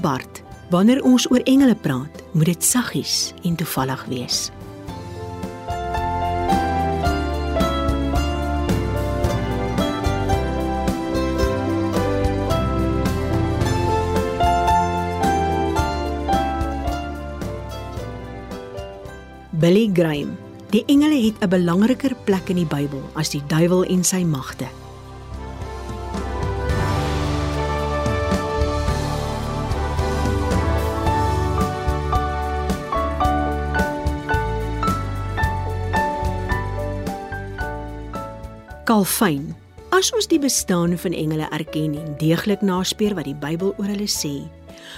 Bart. Wanneer ons oor engele praat, moet dit saggies en toevallig wees. Billy Graham. Die engele het 'n belangriker plek in die Bybel as die duiwel en sy magte. Kalfyn. As ons die bestaan van engele erken en deeglik naspeur wat die Bybel oor hulle sê,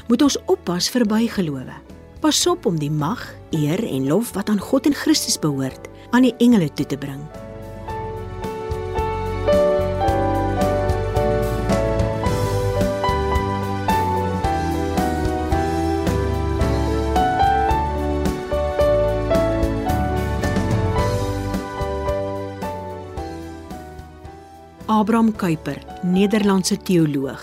moet ons oppas vir bygelowe. Pas op om die mag, eer en lof wat aan God en Christus behoort, aan die engele toe te bring. Abraham Kuyper, Nederlandse teoloog.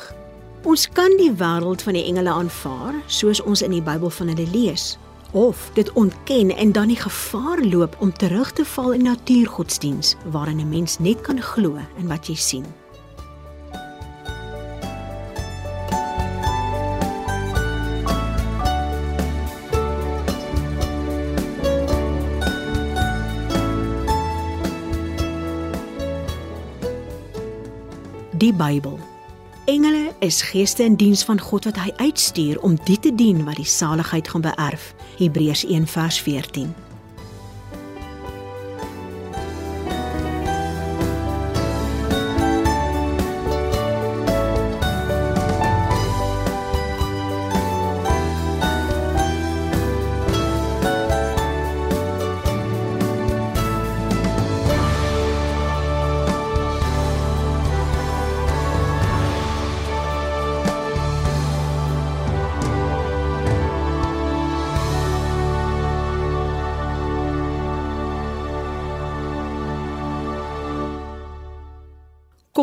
Ons kan die wêreld van die engele aanvaar soos ons in die Bybel van hulle lees, of dit ontken en dan die gevaar loop om terug te val in natuurgodsdiens waarin 'n mens net kan glo in wat jy sien. Die Bybel. Engele is geeste in diens van God wat hy uitstuur om die te dien wat die saligheid gaan beerf. Hebreërs 1 vers 14.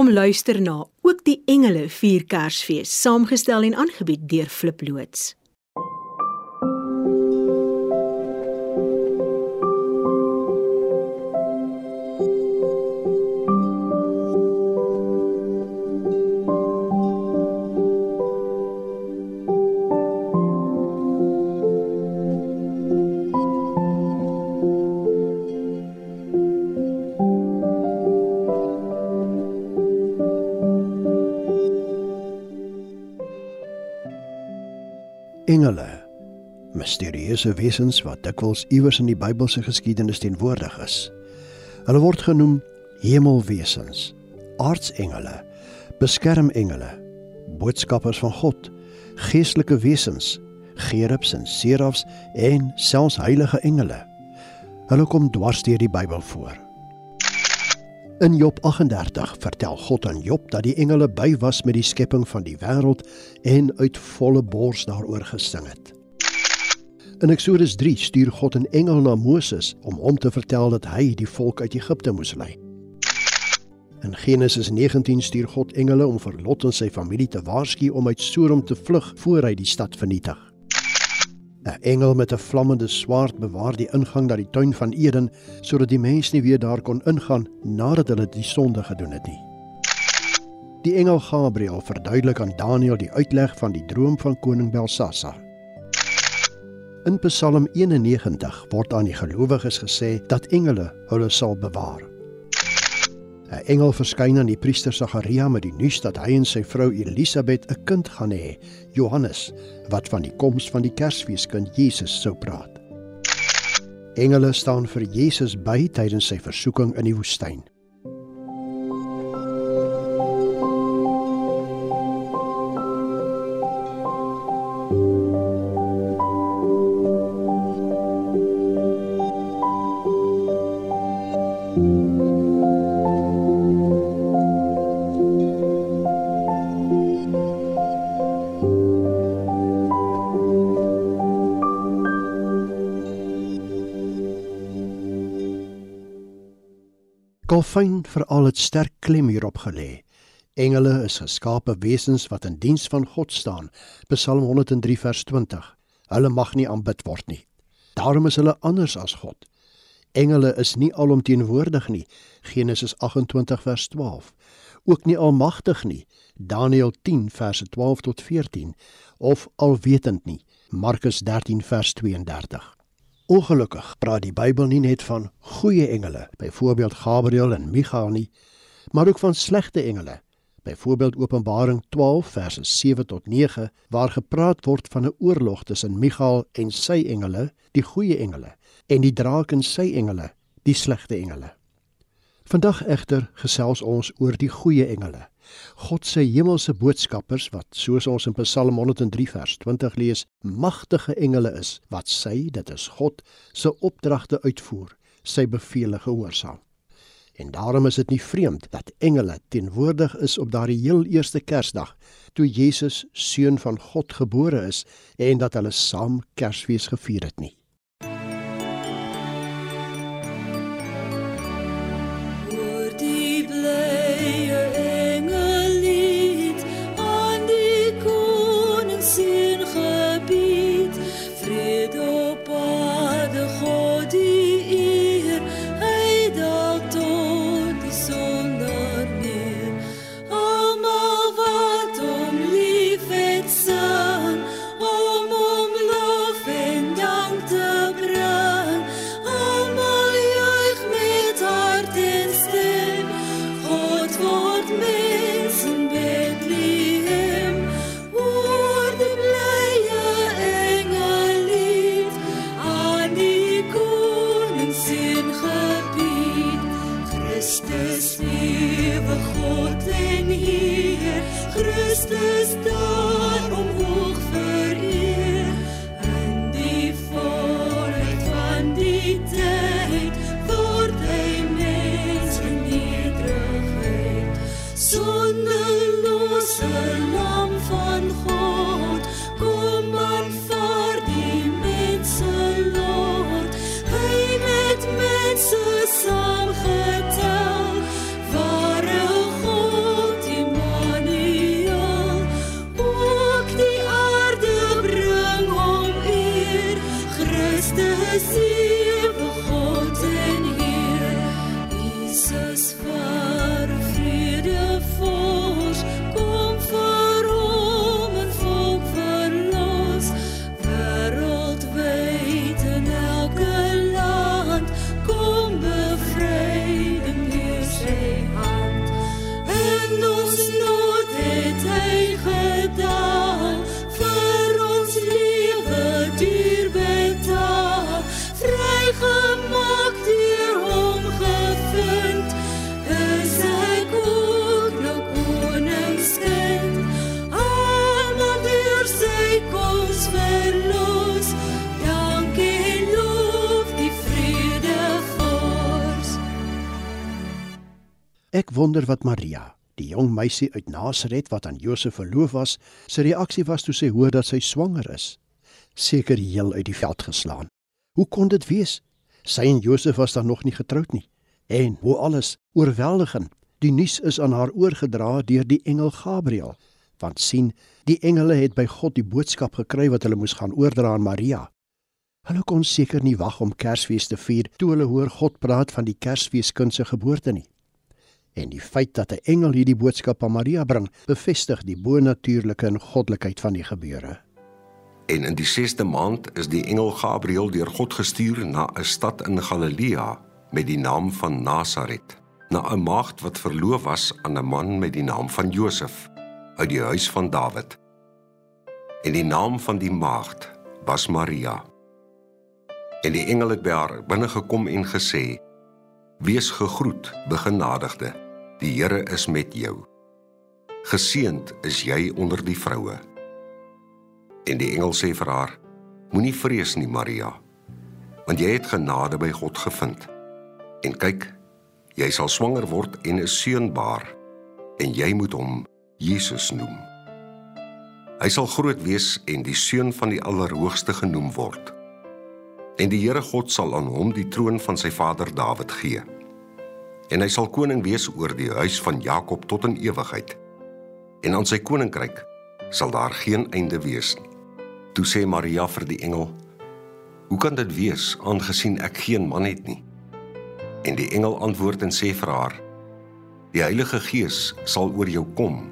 Kom luister na ook die engele vier Kersfees saamgestel en aangebied deur Flip loods. Misterieuse wesens wat dikwels iewers in die Bybelse geskiedenis teenwoordig is. Hulle word genoem hemelwesens, aardsengele, beskermengele, boodskappers van God, geestelike wesens, gerubs en serafs en selfs heilige engele. Hulle kom dwars deur die Bybel voor. In Job 38 vertel God aan Job dat die engele by was met die skepping van die wêreld en uit volle bors daaroor gesing het. In Eksodus 3 stuur God 'n engel na Moses om hom te vertel dat hy die volk uit Egipte moes lei. In Genesis 19 stuur God engele om vir Lot en sy familie te waarsku om uit Sodom te vlug voor hy die stad vernietig. 'n Engel met 'n vlammende swaard bewaar die ingang na die tuin van Eden sodat die mens nie weer daar kon ingaan nadat hulle die sonde gedoen het nie. Die engel Gabriël verduidelik aan Daniël die uitleg van die droom van koning Belsasar. In Psalm 91 word aan die gelowiges gesê dat engele hulle sal bewaar. 'n Engel verskyn aan die priester Sagaria met die nuus dat hy en sy vrou Elisabet 'n kind gaan hê, Johannes, wat van die koms van die Kersfeeskind Jesus sou praat. Engele staan vir Jesus by tydens sy versoeking in die woestyn. Calvin veral het sterk klem hierop gelê Engele is geskape wesens wat in diens van God staan. Psalm 103 vers 20. Hulle mag nie aanbid word nie. Daarom is hulle anders as God. Engele is nie alomteenwoordig nie. Genesis 28 vers 12. Ook nie almagtig nie. Daniël 10 verse 12 tot 14 of alwetend nie. Markus 13 vers 32. Ongelukkig praat die Bybel nie net van goeie engele, byvoorbeeld Gabriël en Michael nie, maar ook van slegte engele. Byvoorbeeld Openbaring 12 verse 7 tot 9 waar gepraat word van 'n oorlog tussen Michael en sy engele, die goeie engele, en die draak en sy engele, die slegte engele. Vandag egter gesels ons oor die goeie engele. God se hemelse boodskappers wat soos ons in Psalm 103 vers 20 lees, magtige engele is wat sy, dit is God, se opdragte uitvoer, sy beveelings gehoorsaam. En daarom is dit nie vreemd dat engele teenwoordig is op daardie heel eerste Kersdag toe Jesus seun van God gebore is en dat hulle saam Kersfees gevier het nie. Ek wonder wat Maria, die jong meisie uit Nasaret wat aan Josef verloof was, sy reaksie was toe sy hoor dat sy swanger is. Seker heel uit die veld geslaan. Hoe kon dit wees? Sy en Josef was dan nog nie getroud nie. En hoe alles oorweldigend. Die nuus is aan haar oorgedra deur die engel Gabriël. Want sien, die engele het by God die boodskap gekry wat hulle moes gaan oordra aan Maria. Hulle kon seker nie wag om Kersfees te vier toe hulle hoor God praat van die Kersfeeskind se geboorte nie en die feit dat 'n engel hierdie boodskap aan Maria bring, bevestig die bonatuurlike en goddelikheid van die gebeure. En in die 6de maand is die engel Gabriël deur God gestuur na 'n stad in Galilea met die naam van Nasaret, na 'n maagd wat verloof was aan 'n man met die naam van Josef uit die huis van Dawid. En die naam van die maagd was Maria. En die engel het by haar binne gekom en gesê: Wees gegroet, begenadigde. Die Here is met jou. Geseend is jy onder die vroue. En die engel sê vir haar: Moenie vrees nie, Maria, want jy het genade by God gevind. En kyk, jy sal swanger word en 'n seun baar, en jy moet hom Jesus noem. Hy sal groot wees en die seun van die Allerhoogste genoem word. En die Here God sal aan hom die troon van sy vader Dawid gee en hy sal koning wees oor die huis van Jakob tot in ewigheid en aan sy koninkryk sal daar geen einde wees nie. Toe sê Maria vir die engel: "Hoe kan dit wees aangesien ek geen man het nie?" En die engel antwoord en sê vir haar: "Die Heilige Gees sal oor jou kom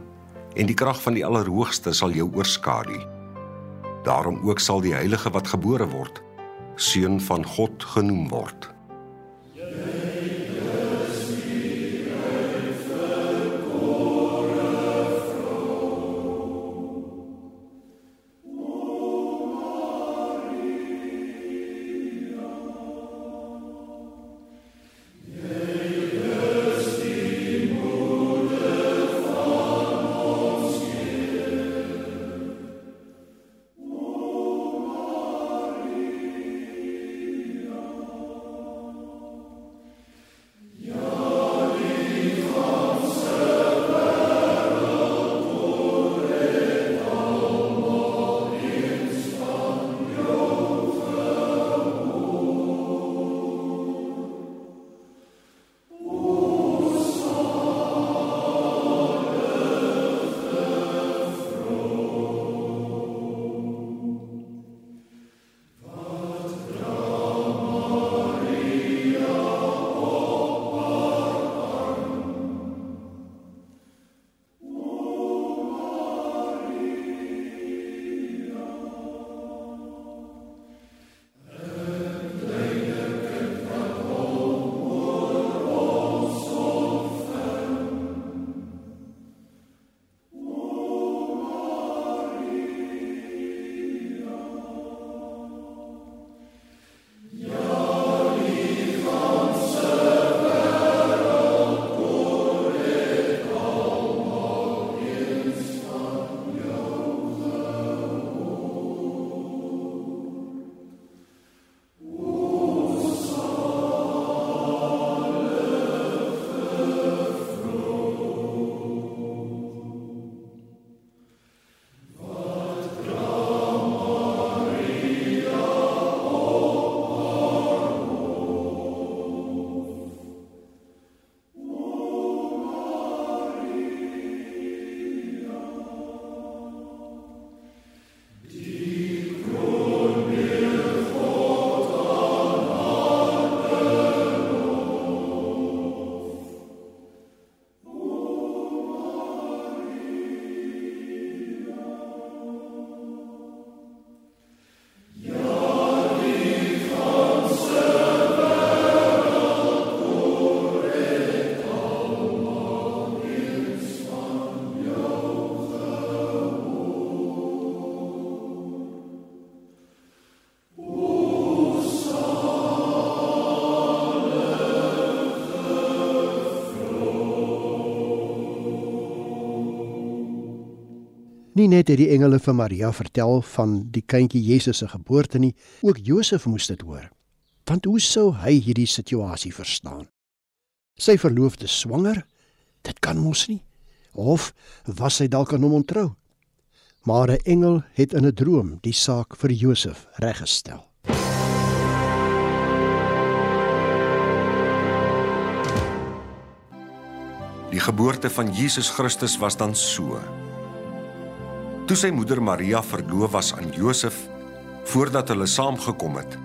en die krag van die Allerhoogste sal jou oorskadu. Daarom ook sal die heilige wat gebore word, seun van God genoem word." Nie net het die engele vir Maria vertel van die kindjie Jesus se geboorte nie, ook Josef moes dit hoor. Want hoe sou hy hierdie situasie verstaan? Sy verloofde swanger? Dit kan mos nie. Of was sy dalk aan hom ontrou? Maar 'n engel het in 'n droom die saak vir Josef reggestel. Die geboorte van Jesus Christus was dan so. Toe sy moeder Maria verloof was aan Josef, voordat hulle saamgekom het,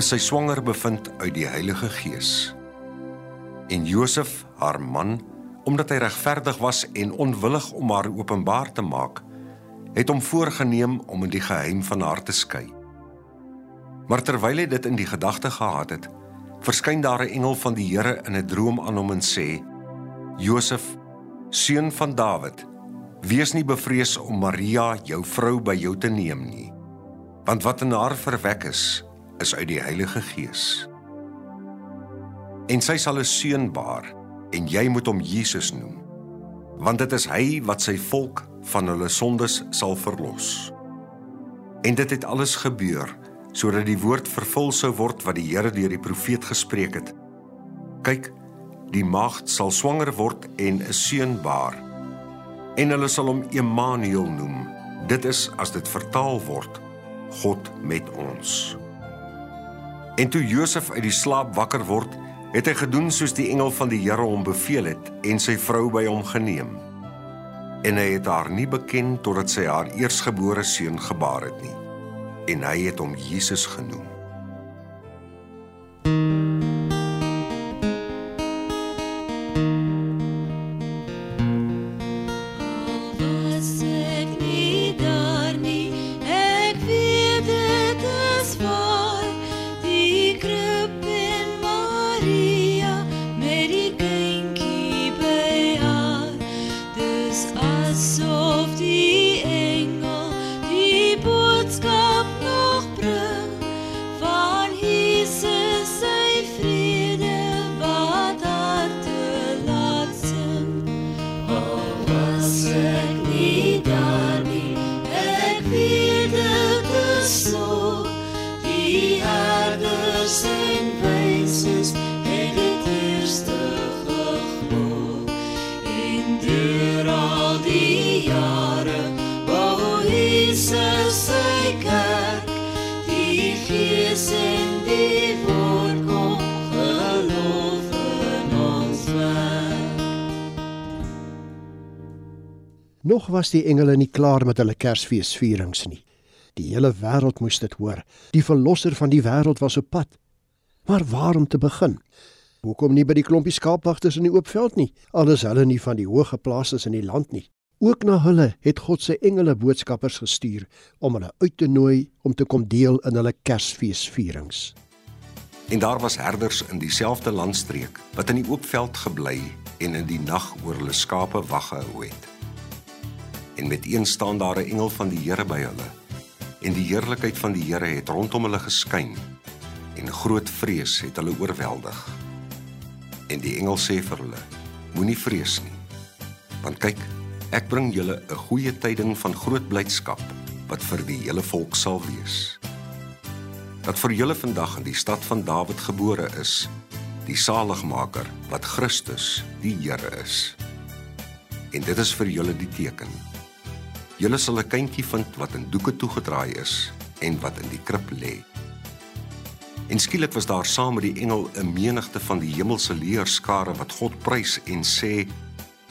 is sy swanger bevind uit die Heilige Gees. En Josef, haar man, omdat hy regverdig was en onwillig om haar openbaar te maak, het hom voorgenem om in die geheim van haar te skei. Maar terwyl hy dit in die gedagte gehad het, verskyn daar 'n engel van die Here in 'n droom aan hom en sê: "Josef, seun van Dawid, Wees nie bevrees om Maria, jou vrou, by jou te neem nie, want wat in haar verwek is, is uit die Heilige Gees. En sy sal 'n seun baar, en jy moet hom Jesus noem, want dit is hy wat sy volk van hulle sondes sal verlos. En dit het alles gebeur sodat die woord vervul sou word wat die Here deur die profeet gespreek het. Kyk, die maagd sal swanger word en 'n seun baar en hulle sal hom Emmanuel noem. Dit is as dit vertaal word God met ons. En toe Josef uit die slaap wakker word, het hy gedoen soos die engel van die Here hom beveel het en sy vrou by hom geneem. En hy het haar nie beken totdat sy haar eersgebore seun gebaar het nie. En hy het hom Jesus genoem. Nog was die engele nie klaar met hulle Kersfeesvierings nie. Die hele wêreld moes dit hoor. Die verlosser van die wêreld was op pad. Maar waar om te begin? Hoekom nie by die klompie skaapwagters in die oop veld nie? Alles hulle nie van die hoë geplaases in die land nie. Ook na hulle het God se engele boodskappers gestuur om hulle uit te nooi om te kom deel in hulle Kersfeesvierings. En daar was herders in dieselfde landstreek wat in die oop veld gebly en in die nag oor hulle skape wag gehou het en met een staan daar 'n engel van die Here by hulle. En die heerlikheid van die Here het rondom hulle geskyn en groot vrees het hulle oorweldig. En die engel sê vir hulle: Moenie vrees nie. Want kyk, ek bring julle 'n goeie tyding van groot blydskap wat vir die hele volk sal wees. Dat vir julle vandag in die stad van Dawid gebore is die saligmaker wat Christus die Here is. En dit is vir julle die teken. Julle sal 'n kindjie vind wat in doeke toegedraai is en wat in die krib lê. En skielik was daar saam met die engel 'n menigte van die hemelse leerskare wat God prys en sê: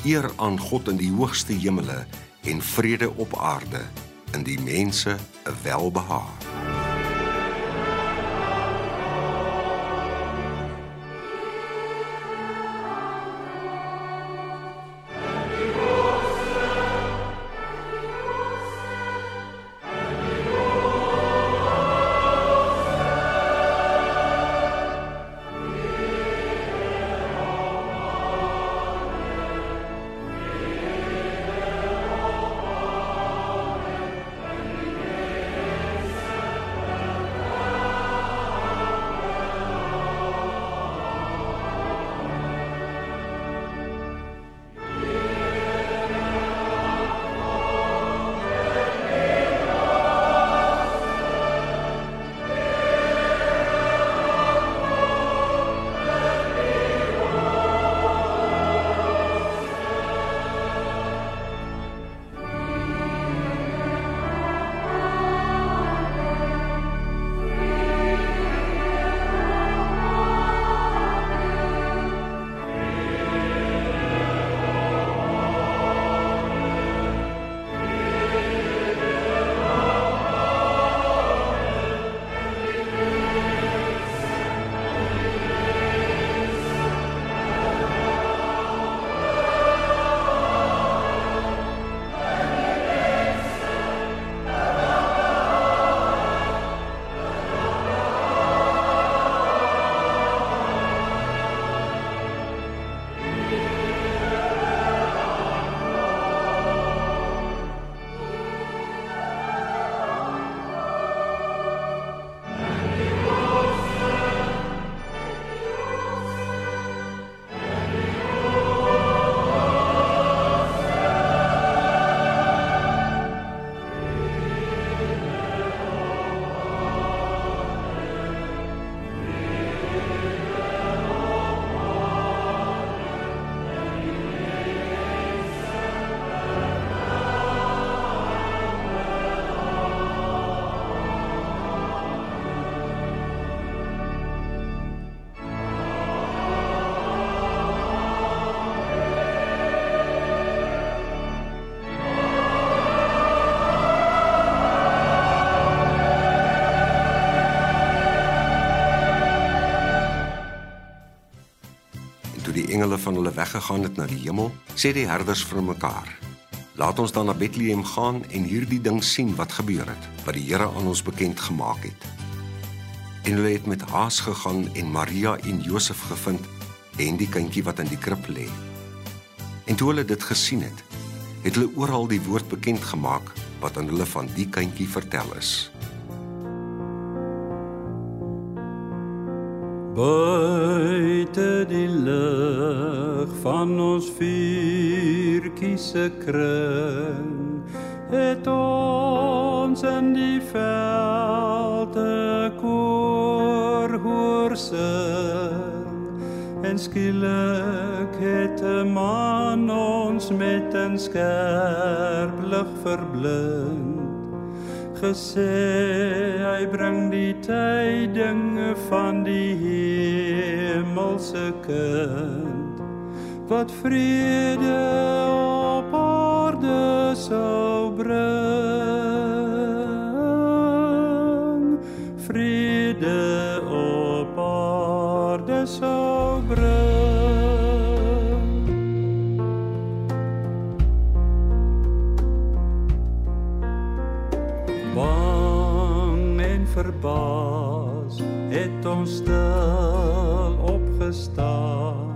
Eer aan God in die hoogste hemele en vrede op aarde in die mense 'n welbehaag. Van hulle weggegaan het na die hemel, sê die herders vir mekaar: "Laat ons dan na Bethlehem gaan en hierdie ding sien wat gebeur het, wat die Here aan ons bekend gemaak het." En hulle het met haas gegaan en Maria en Josef gevind en die kindjie wat in die krib lê. En toe hulle dit gesien het, het hulle oral die woord bekend gemaak wat aan hulle van die kindjie vertel is. Buite die lig van ons vuurtjie se kring het ons in die velde koor hoor sing. En skielik het 'n man ons met 'n skerp lig verblind gesê hy bring die tydinge van die hemelse kind wat vrede op aarde sou bring verbaas het ons stil opgestaan.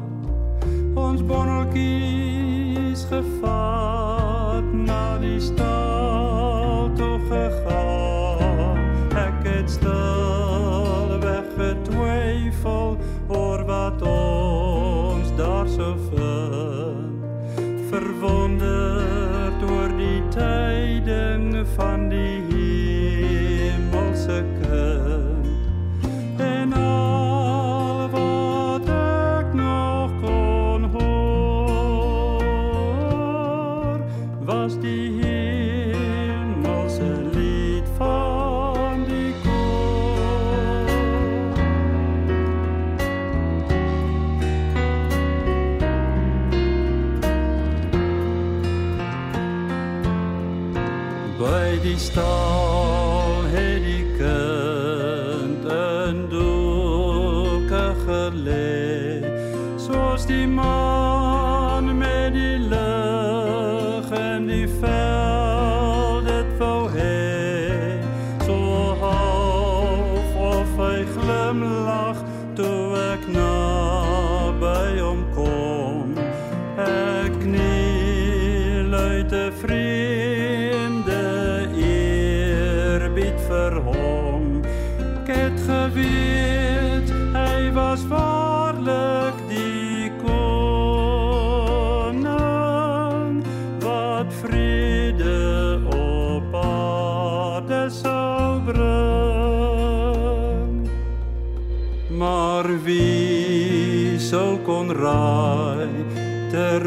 Ons bonneltjies was die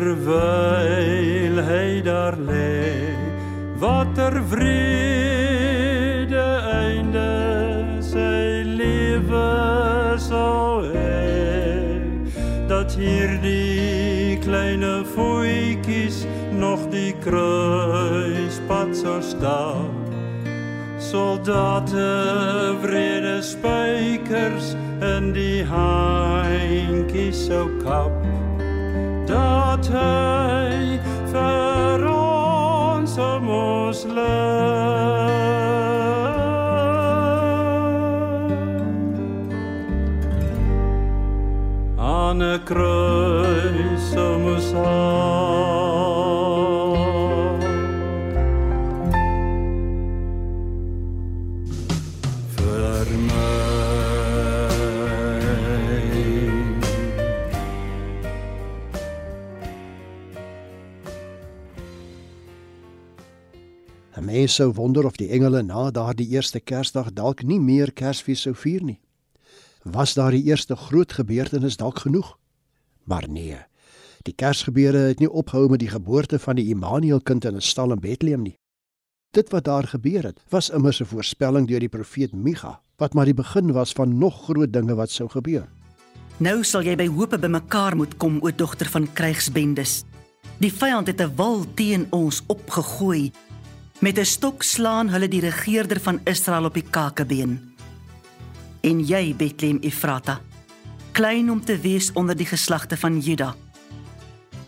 terwyl hy daar lê watter vrede einde sy lewe sou hê dat hierdie kleine voetjies nog die kruispad sou staan. Soldate vrede spykers in die handjies sou kap aan kruis sou moes hang vir my En mense sou wonder of die engele na daardie eerste Kersdag dalk nie meer Kersfees sou vier nie. Was daardie eerste groot gebeurtenis dalk genoeg? Maar nee. Die Kersgebeure het nie opgehou met die geboorte van die Immanuel kind in 'n stal in Bethlehem nie. Dit wat daar gebeur het, was immers 'n voorspelling deur die profeet Micha, wat maar die begin was van nog groot dinge wat sou gebeur. Nou sal jy by hope bymekaar moet kom, o dogter van krygsbendes. Die vyand het 'n wal teen ons opgegooi. Met 'n stok slaan hulle die regerder van Israel op die kakebeen. En jy, Bethlehem Efrata, klein om te wees onder die geslagte van Juda,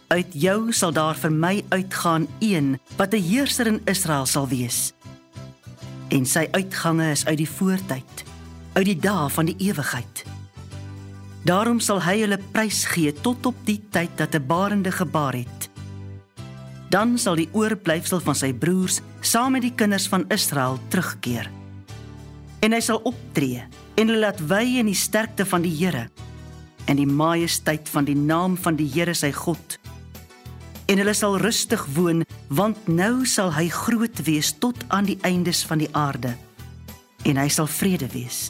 Uit jou sal daar vir my uitgaan een wat 'n heerser in Israel sal wees. En sy uitgange is uit die voortyd, uit die dae van die ewigheid. Daarom sal hy hulle prys gee tot op die tyd dat 'n barende gebaar het. Dan sal die oorblyfsel van sy broers saam met die kinders van Israel terugkeer. En hy sal optree en hulle laat wy in die sterkte van die Here en die majesteit van die naam van die Here sy God. En hulle sal rustig woon want nou sal hy groot wees tot aan die eindes van die aarde. En hy sal vrede wees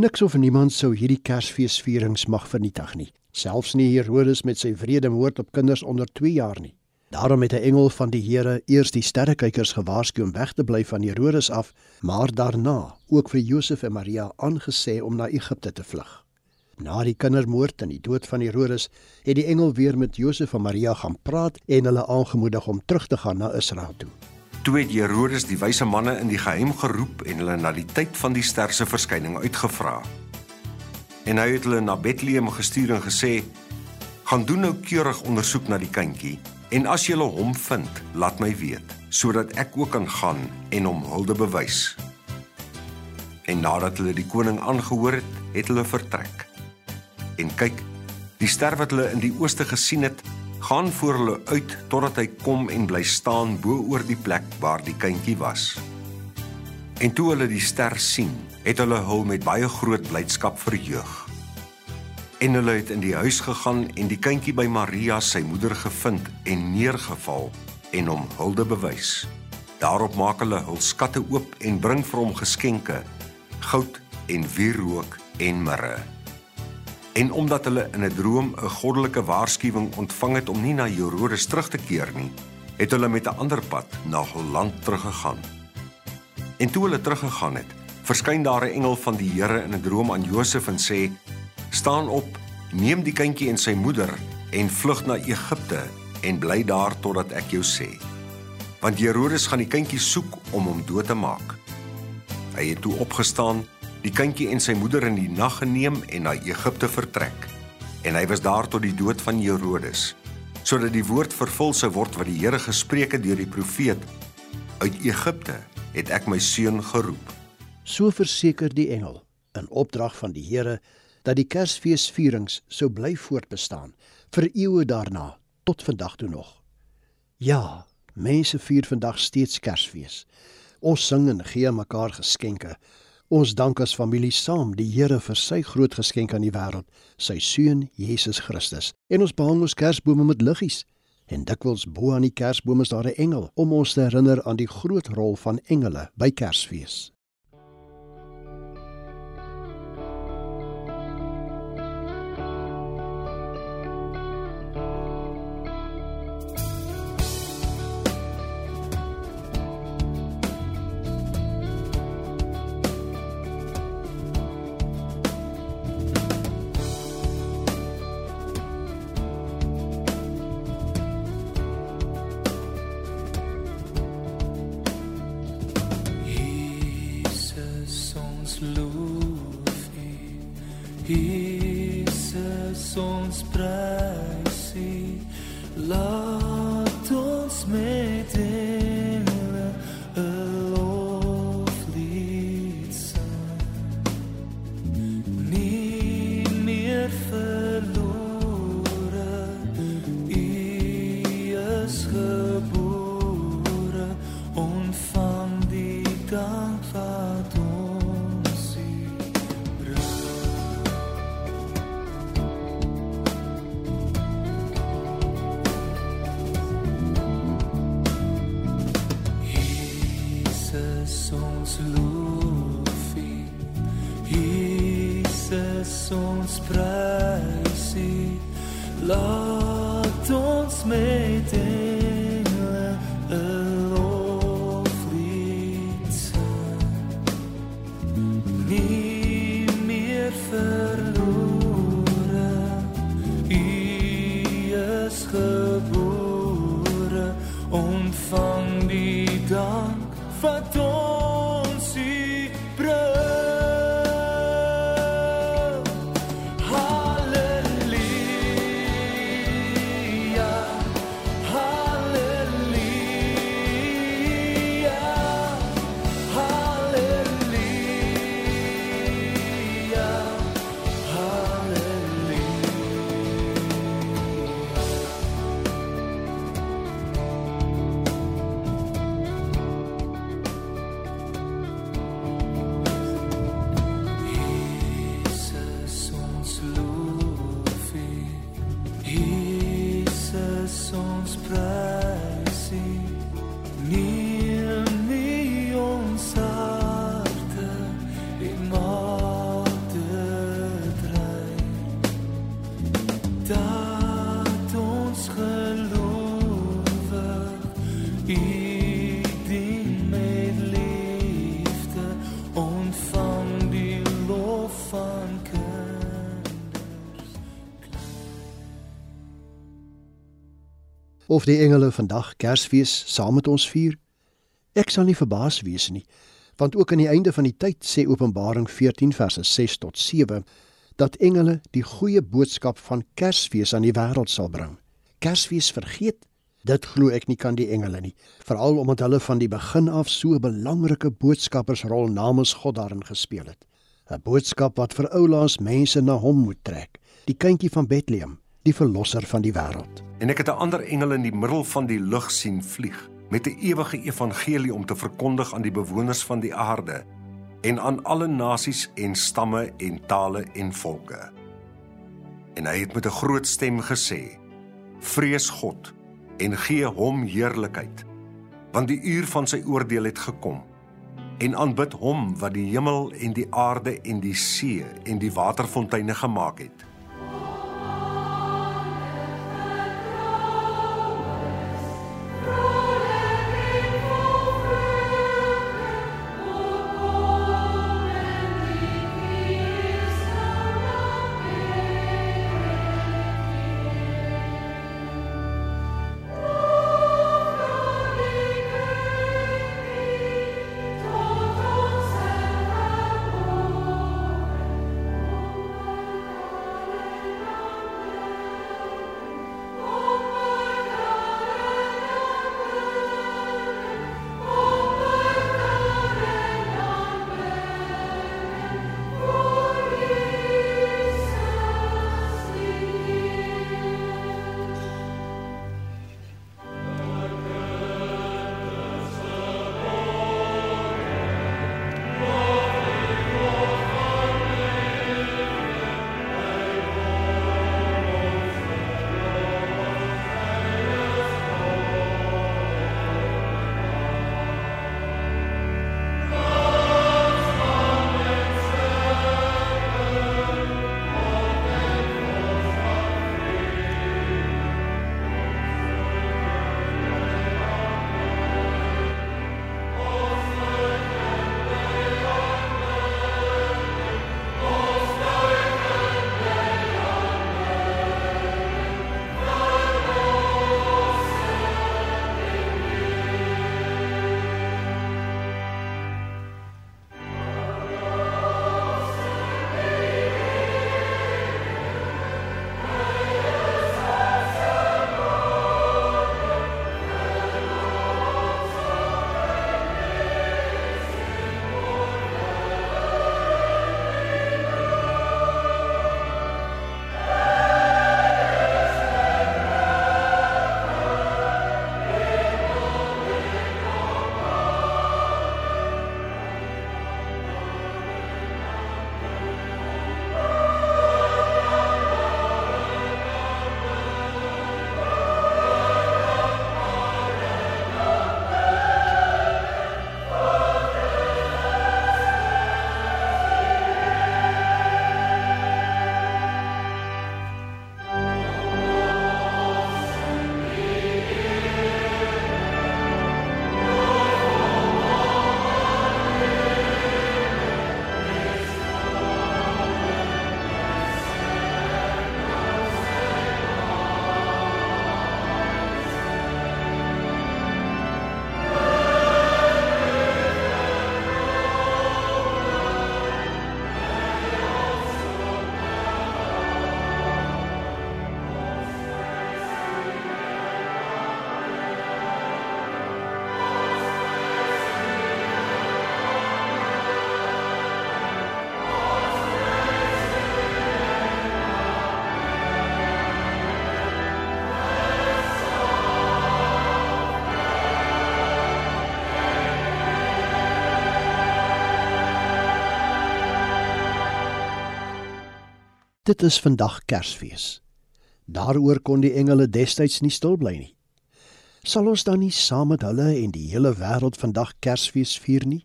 Niks of niemand sou hierdie Kersfeesvierings mag vernietig nie, selfs nie Herodes met sy wrede moord op kinders onder 2 jaar nie. Daarom het 'n engel van die Here eers die sterrekykers gewaarsku om weg te bly van Herodes af, maar daarna ook vir Josef en Maria aangesê om na Egipte te vlug. Na die kindermoord en die dood van Herodes, het die engel weer met Josef en Maria gaan praat en hulle aangemoedig om terug te gaan na Israel toe. Toe het Herodes die wyse manne in die geheim geroep en hulle na die tyd van die ster se verskyning uitgevra. En hy het hulle na Bethlehem gestuur en gesê: "Gaan doen nou keurig ondersoek na die kindjie en as jy hom vind, laat my weet, sodat ek ook kan gaan en hom hulde bewys." En nadat hulle die koning aangehoor het, het hulle vertrek. En kyk, die ster wat hulle in die ooste gesien het, gaan voor hulle uit totdat hy kom en bly staan bo oor die plek waar die kindjie was. En toe hulle die ster sien, het hulle hul met baie groot blydskap verheug. En hulle het in die huis gegaan en die kindjie by Maria sy moeder gevind en neergeval en hom hulde bewys. Daarop maak hulle hul skatte oop en bring vir hom geskenke: goud en wierook en mirre. En omdat hulle in 'n droom 'n goddelike waarskuwing ontvang het om nie na Herodes terug te keer nie, het hulle met 'n ander pad na hul land teruggegaan. En toe hulle teruggegaan het, verskyn daar 'n engel van die Here in 'n droom aan Josef en sê: "Staan op, neem die kindjie en sy moeder en vlug na Egipte en bly daar totdat ek jou sê. Want Herodes gaan die kindjie soek om hom dood te maak." Hy het toe opgestaan die kindjie en sy moeder in die nag geneem en na Egipte vertrek. En hy was daar tot die dood van Herodes, sodat die woord vervul sou word wat die Here gespreek het deur die profeet: Uit Egipte het ek my seun geroep. So verseker die engel in opdrag van die Here dat die Kersfeesvierings sou bly voortbestaan vir eeue daarna tot vandag toe nog. Ja, mense vier vandag steeds Kersfees. Ons sing en gee mekaar geskenke. Ons dank as familie saam die Here vir sy groot geskenk aan die wêreld, sy seun Jesus Christus. En ons behang ons kersbome met liggies En dikwels bo aan die Kersboom is daar 'n engel om ons te herinner aan die groot rol van engele by Kersfees. Meer Of die engele vandag Kersfees saam met ons vier? Ek sal nie verbaas wees nie, want ook aan die einde van die tyd sê Openbaring 14 verse 6 tot 7 dat engele die goeie boodskap van Kersfees aan die wêreld sal bring. Kersfees vergeet Dit glo ek nie kan die engele nie, veral omdat hulle van die begin af so 'n belangrike boodskappersrol namens God daarin gespeel het. 'n Boodskap wat vir oulaas mense na hom moet trek, die kindjie van Bethlehem, die verlosser van die wêreld. En ek het 'n ander engel in die middel van die lug sien vlieg met 'n ewige evangelie om te verkondig aan die bewoners van die aarde en aan alle nasies en stamme en tale en volke. En hy het met 'n groot stem gesê: Vrees God en gee hom heerlikheid, want die uur van sy oordeel het gekom. En aanbid hom wat die hemel en die aarde en die see en die waterfonteine gemaak het. Dit is vandag Kersfees. Daaroor kon die engele destyds nie stil bly nie. Sal ons dan nie saam met hulle en die hele wêreld vandag Kersfees vier nie?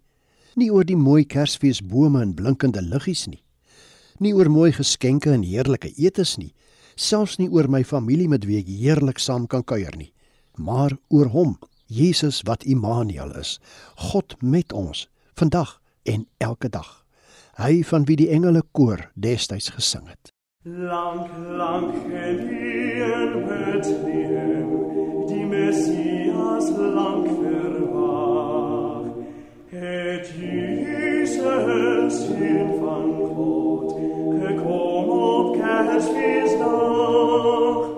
Nie oor die mooi Kersfeesbome en blinkende liggies nie. Nie oor mooi geskenke en heerlike etes nie, selfs nie oor my familie met wie ek heerlik saam kan kuier nie, maar oor hom, Jesus wat Immanuel is, God met ons, vandag en elke dag. Hy van wie die engele koor destyds gesing het. Lang, lang geliehen Bethlehem, die Messias lang verwach. Et Jesus infant Gott, gekommen ob Kerschwis nach,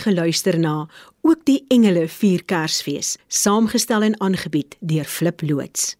het geluister na ook die engele vier Kersfees, saamgestel en aangebied deur Flip loods.